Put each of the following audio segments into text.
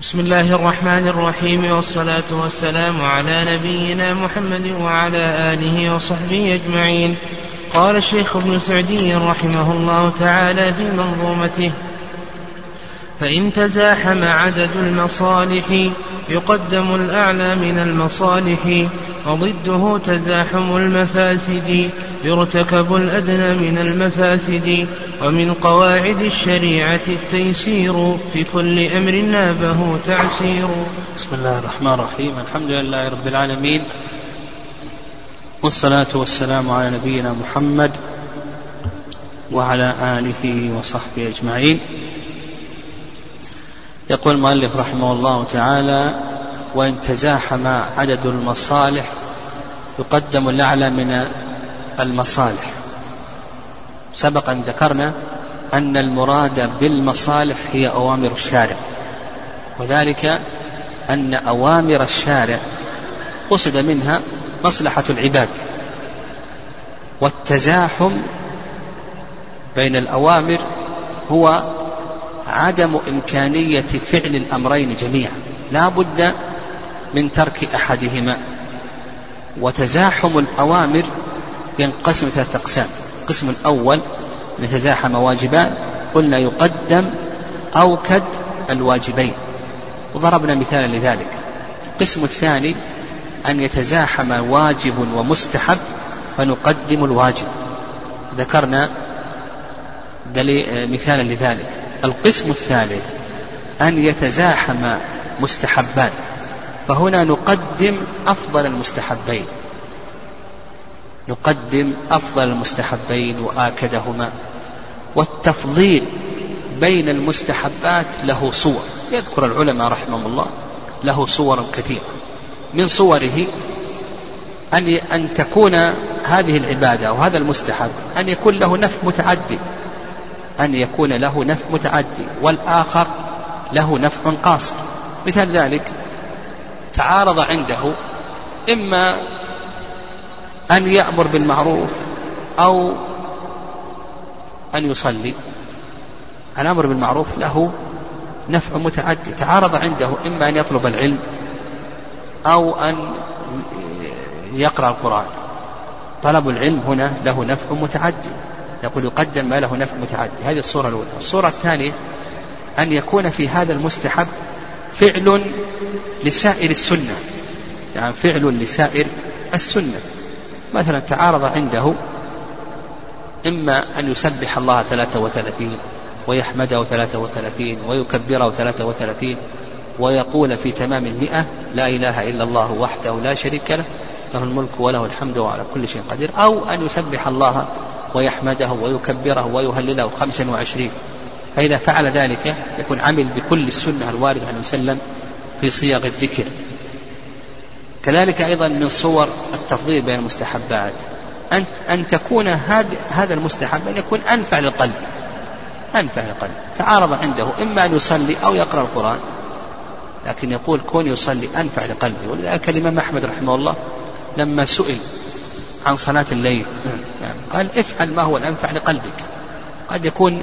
بسم الله الرحمن الرحيم والصلاة والسلام على نبينا محمد وعلى آله وصحبه أجمعين. قال الشيخ ابن سعدي رحمه الله تعالى في منظومته فإن تزاحم عدد المصالح يقدم الأعلى من المصالح وضده تزاحم المفاسد. يرتكب الأدنى من المفاسد ومن قواعد الشريعة التيسير في كل أمر نابه تعسير. بسم الله الرحمن الرحيم الحمد لله رب العالمين والصلاة والسلام على نبينا محمد وعلى آله وصحبه أجمعين. يقول المؤلف رحمه الله تعالى وإن تزاحم عدد المصالح يقدم الأعلى من المصالح. سبق أن ذكرنا أن المراد بالمصالح هي أوامر الشارع. وذلك أن أوامر الشارع قصد منها مصلحة العباد والتزاحم بين الأوامر هو عدم إمكانية فعل الأمرين جميعا. لا بد من ترك أحدهما. وتزاحم الأوامر ينقسم ثلاثة أقسام. القسم الأول أن يتزاحم واجبان قلنا يقدم أوكد الواجبين. وضربنا مثالا لذلك. القسم الثاني أن يتزاحم واجب ومستحب فنقدم الواجب. ذكرنا مثالا لذلك. القسم الثالث أن يتزاحم مستحبان. فهنا نقدم أفضل المستحبين. نقدم أفضل المستحبين وآكدهما والتفضيل بين المستحبات له صور يذكر العلماء رحمهم الله له صور كثيرة من صوره أن أن تكون هذه العبادة أو هذا المستحب أن يكون له نفع متعدي أن يكون له نفع متعدي والآخر له نفع قاصر. مثال ذلك تعارض عنده إما أن يأمر بالمعروف أو أن يصلي. الأمر بالمعروف له نفع متعدي تعارض عنده إما أن يطلب العلم أو أن يقرأ القرآن. طلب العلم هنا له نفع متعدي يقول يقدم ما له نفع متعدي هذه الصورة الأولى. الصورة الثانية أن يكون في هذا المستحب فعل لسائر السنة. يعني فعل لسائر السنة. مثلا تعارض عنده إما أن يسبح الله ثلاثة وثلاثين ويحمده ثلاثة وثلاثين ويكبره ثلاثة وثلاثين ويقول في تمام المئة لا إله إلا الله وحده لا شريك له له الملك وله الحمد وعلى كل شيء قدير. أو أن يسبح الله ويحمده ويكبره ويهلله خمسا وعشرين. فإذا فعل ذلك يكون عمل بكل السنة الواردة عنه وسلم في صيغ الذكر. كذلك أيضا من صور التفضيل بين المستحبات. أن أن تكون هذا المستحب أن يكون أنفع للقلب. أنفع للقلب. تعارض عنده. إما أن يصلي أو يقرأ القرآن. لكن يقول كون يصلي أنفع لقلبه ولذلك الإمام أحمد رحمه الله لما سئل عن صلاة الليل. يعني قال افعل ما هو الأنفع لقلبك. قد يكون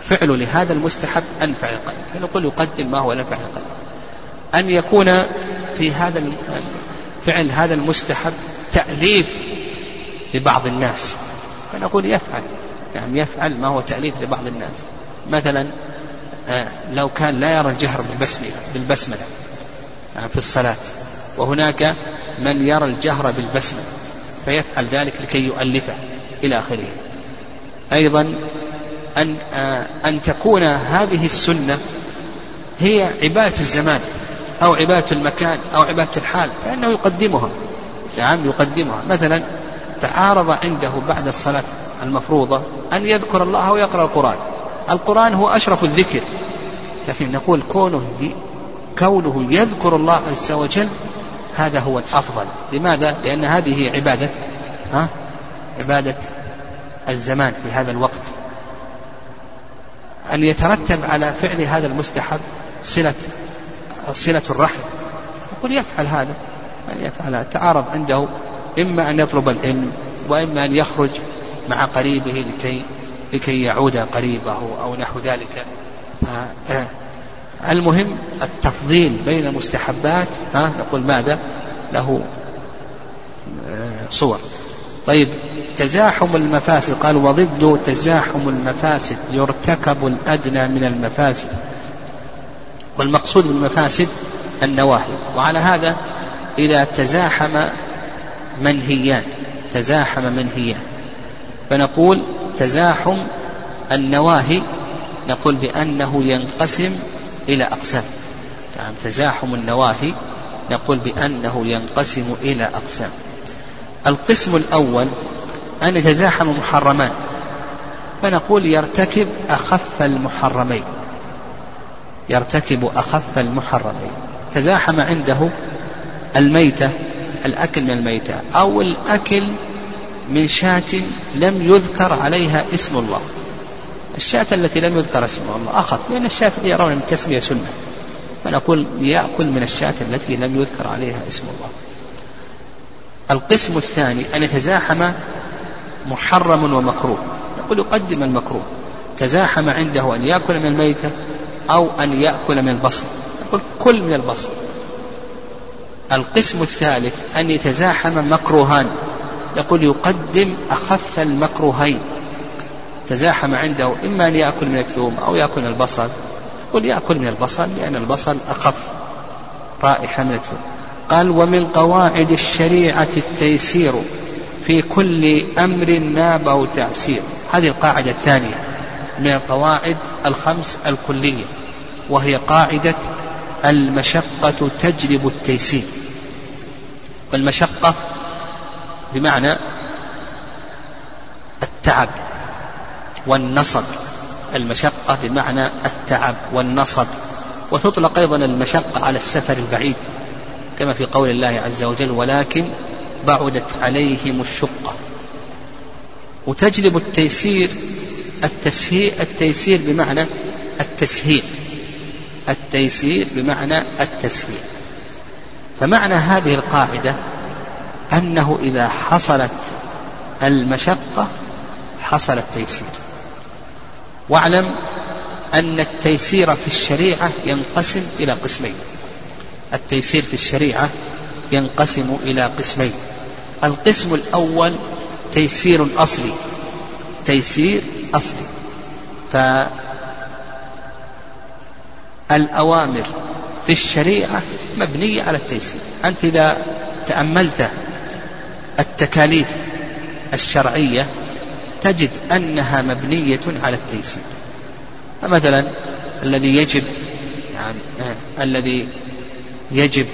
فعل لهذا المستحب أنفع لقلبك. فنقول يقدم ما هو الأنفع لقلبك. أن يكون في هذا فعل هذا المستحب تأليف لبعض الناس. فنقول يفعل. يعني يفعل ما هو تأليف لبعض الناس. مثلا لو كان لا يرى الجهر بالبسملة بالبسملة في الصلاة وهناك من يرى الجهر بالبسملة فيفعل ذلك لكي يؤلفه إلى آخره. أيضا أن أن تكون هذه السنة هي عبادة الزمان. أو عبادة المكان أو عبادة الحال فإنه يقدمها. نعم يقدمها. مثلا تعارض عنده بعد الصلاة المفروضة أن يذكر الله ويقرأ القرآن. القرآن هو أشرف الذكر. لكن نقول كونه كونه يذكر الله عز وجل هذا هو الأفضل. لماذا؟ لأن هذه عبادة ها؟ عبادة الزمان في هذا الوقت. أن يترتب على فعل هذا المستحب صلة صلة الرحم. يقول يفعل هذا يفعل هذا. تعارض عنده إما أن يطلب العلم وإما أن يخرج مع قريبه لكي لكي يعود قريبه أو نحو ذلك. المهم التفضيل بين المستحبات ها نقول ماذا؟ له آه، صور. طيب تزاحم المفاسد. قال وضده تزاحم المفاسد يرتكب الأدنى من المفاسد. والمقصود بالمفاسد النواهي. وعلى هذا إذا تزاحم منهيان تزاحم منهيان. فنقول تزاحم النواهي نقول بأنه ينقسم إلى أقسام. يعني تزاحم النواهي نقول بأنه ينقسم إلى أقسام. القسم الأول أن يتزاحم محرمان فنقول يرتكب أخف المحرمين. يرتكب أخف المحرمين تزاحم عنده الميتة الأكل من الميتة أو الأكل من شاة لم يذكر عليها اسم الله. الشاة التي لم يذكر اسم الله أخف لأن الشاة يرون أن التسمية سنة. فنقول يأكل من الشاة التي لم يذكر عليها اسم الله. القسم الثاني أن يتزاحم محرم ومكروه. نقول يقدم المكروه. تزاحم عنده أن يأكل من الميتة أو أن يأكل من البصل. نقول كل من البصل. القسم الثالث أن يتزاحم مكروهان. يقول يقدم أخف المكروهين. تزاحم عنده إما أن يأكل من الثوم أو يأكل من البصل. يقول يأكل من البصل لأن البصل أخف رائحة من الثوم. قال ومن قواعد الشريعة التيسير في كل أمر نابه تعسير. هذه القاعدة الثانية. من القواعد الخمس الكلية وهي قاعدة المشقة تجلب التيسير. والمشقة بمعنى التعب والنصب. المشقة بمعنى التعب والنصب. وتطلق أيضا المشقة على السفر البعيد كما في قول الله عز وجل ولكن بعدت عليهم الشقة. وتجلب التيسير التسهيل التيسير بمعنى التسهيل. التيسير بمعنى التسهيل. فمعنى هذه القاعدة أنه إذا حصلت المشقة حصل التيسير. واعلم أن التيسير في الشريعة ينقسم إلى قسمين. التيسير في الشريعة ينقسم إلى قسمين. القسم الأول تيسير أصلي. تيسير أصلي. فالأوامر في الشريعة مبنية على التيسير. أنت إذا تأملت التكاليف الشرعية تجد أنها مبنية على التيسير. فمثلا الذي يجب يعني آه الذي يجب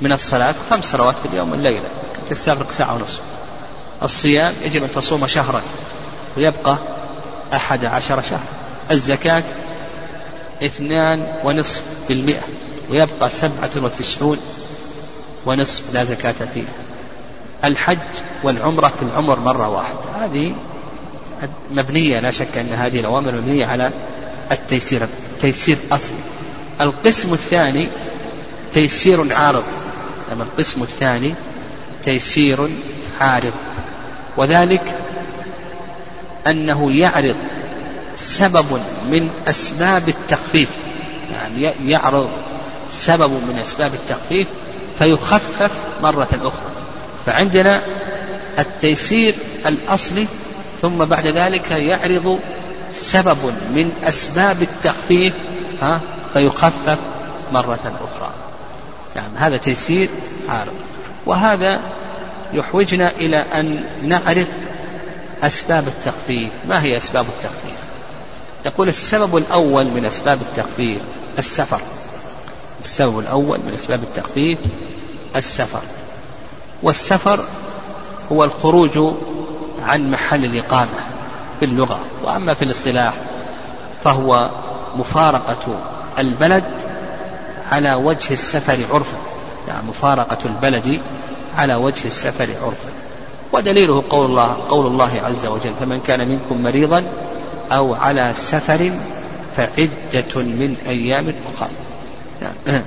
من الصلاة خمس صلوات في اليوم والليلة تستغرق ساعة ونصف. الصيام يجب أن تصوم شهرا ويبقى أحد عشر شهر. الزكاة اثنان ونصف بالمئة ويبقى سبعة وتسعون ونصف لا زكاة فيها. الحج والعمرة في العمر مرة واحدة. هذه مبنية لا شك أن هذه الأوامر مبنية على التيسير تيسير أصلي. القسم الثاني تيسير عارض. القسم الثاني تيسير عارض. وذلك أنه يعرض سبب من أسباب التخفيف. يعني يعرض سبب من أسباب التخفيف فيخفف مرة أخرى. فعندنا التيسير الأصلي ثم بعد ذلك يعرض سبب من أسباب التخفيف ها فيخفف مرة أخرى. نعم هذا تيسير عارض وهذا يحوجنا إلى أن نعرف أسباب التخفيف. ما هي أسباب التخفيف؟ نقول السبب الأول من أسباب التخفيف السفر. السبب الأول من أسباب التخفيف السفر. والسفر هو الخروج عن محل الإقامة في اللغة وأما في الاصطلاح فهو مفارقة البلد على وجه السفر عرفا. يعني مفارقة البلد على وجه السفر عرفا. ودليله قول الله قول الله عز وجل فمن كان منكم مريضا أو على سفر فعدة من أيام أخرى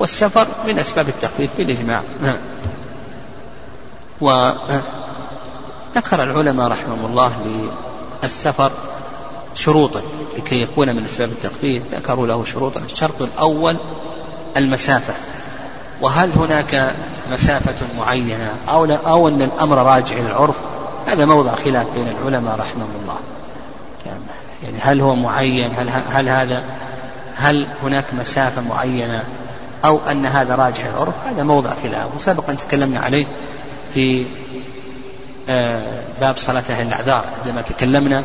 والسفر من أسباب التخفيف بالإجماع. وذكر العلماء رحمهم الله للسفر شروطا لكي يكون من أسباب التخفيف. ذكروا له شروطا. الشرط الأول المسافة. وهل هناك مسافة معينة أو, أو أن الأمر راجع إلى العرف. هذا موضع خلاف بين العلماء رحمهم الله. يعني هل هو معين؟ هل, هل هذا هل هناك مسافة معينة؟ أو أن هذا راجع إلى العرف؟ هذا موضع خلاف. وسبقا تكلمنا عليه في آه، باب صلاة أهل الأعذار عندما تكلمنا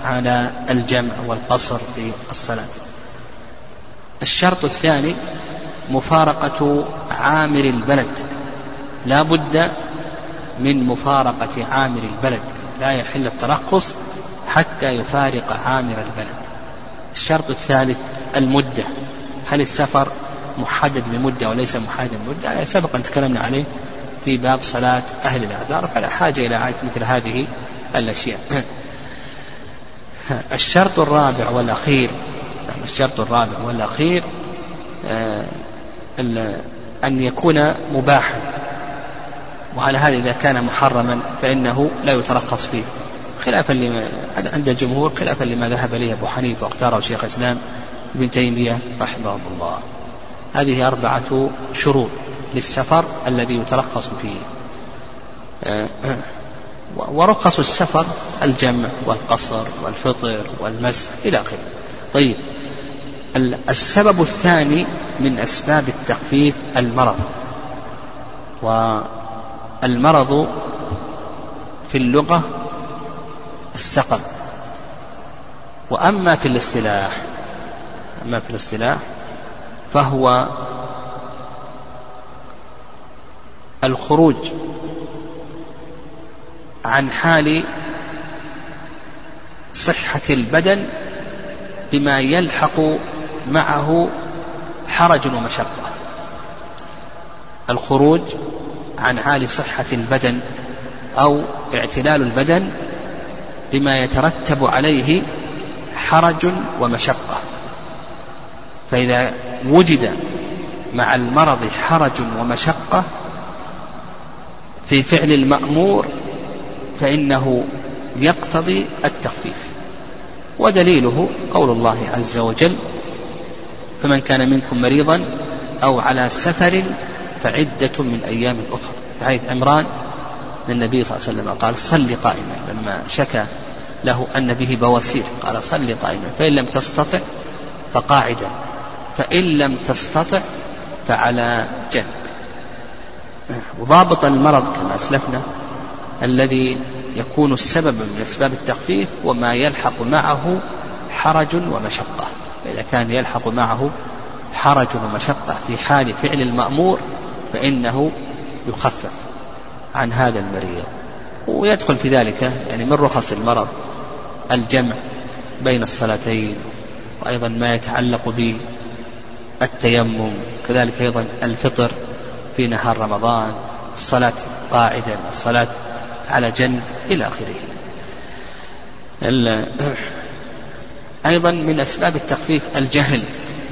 على الجمع والقصر في الصلاة. الشرط الثاني مفارقة عامر البلد. لا بد من مفارقة عامر البلد. لا يحل الترخص حتى يفارق عامر البلد. الشرط الثالث المدة. هل السفر محدد بمدة وليس محدد بمدة؟ يعني سبق أن تكلمنا عليه في باب صلاة أهل الأعذار فلا حاجة إلى عادة مثل هذه الأشياء. الشرط الرابع والأخير نعم الشرط الرابع والأخير آه، أن يكون مباحا وعلى هذا إذا كان محرما فإنه لا يترخص فيه. خلافا لما عند الجمهور خلافا لما ذهب إليه أبو حنيفة واختاره شيخ الإسلام ابن تيمية رحمه الله. هذه أربعة شروط للسفر الذي يترخص فيه. آه، ورخص السفر الجمع والقصر والفطر والمسح إلى آخره. طيب السبب الثاني من أسباب التخفيف المرض. والمرض في اللغة السقم. وأما في الاصطلاح أما في الاصطلاح فهو الخروج عن حال صحة البدن بما يلحق معه حرج ومشقة. الخروج عن حال صحة البدن أو اعتلال البدن بما يترتب عليه حرج ومشقة. فإذا وجد مع المرض حرج ومشقة في فعل المأمور فإنه يقتضي التخفيف. ودليله قول الله عز وجل فمن كان منكم مريضا أو على سفر فعدة من أيام أخرى. في حديث عمران النبي صلى الله عليه وسلم قال صل قائما. لما شكى له أن به بواسير قال صل قائما. فإن لم تستطع فقاعدا. فإن لم تستطع فعلى جنب. وضابط المرض كما أسلفنا الذي يكون السبب من أسباب التخفيف وما يلحق معه حرج ومشقة. فإذا كان يلحق معه حرج ومشقة في حال فعل المأمور فإنه يخفف عن هذا المريض. ويدخل في ذلك يعني من رخص المرض الجمع بين الصلاتين وأيضا ما يتعلق بالتيمم كذلك أيضا الفطر في نهار رمضان الصلاة قاعدا الصلاة على جنب إلى آخره. أيضا من أسباب التخفيف الجهل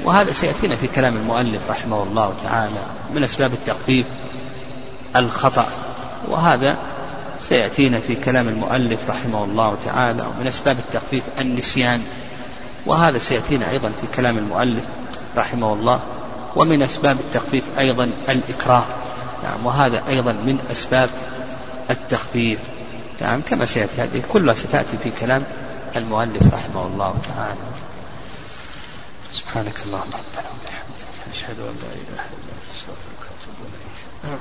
وهذا سيأتينا في كلام المؤلف رحمه الله تعالى من أسباب التخفيف الخطأ وهذا سيأتينا في كلام المؤلف رحمه الله تعالى ومن أسباب التخفيف النسيان وهذا سيأتينا أيضا في كلام المؤلف رحمه الله ومن أسباب التخفيف أيضا الإكراه نعم وهذا أيضا من أسباب التخفيف نعم كما سيأتي هذه كلها ستأتي في كلام المؤلف رحمه الله تعالى. سبحانك اللهم ربنا وبحمدك أشهد أن لا إله إلا أنت أستغفرك وأتوب إليك.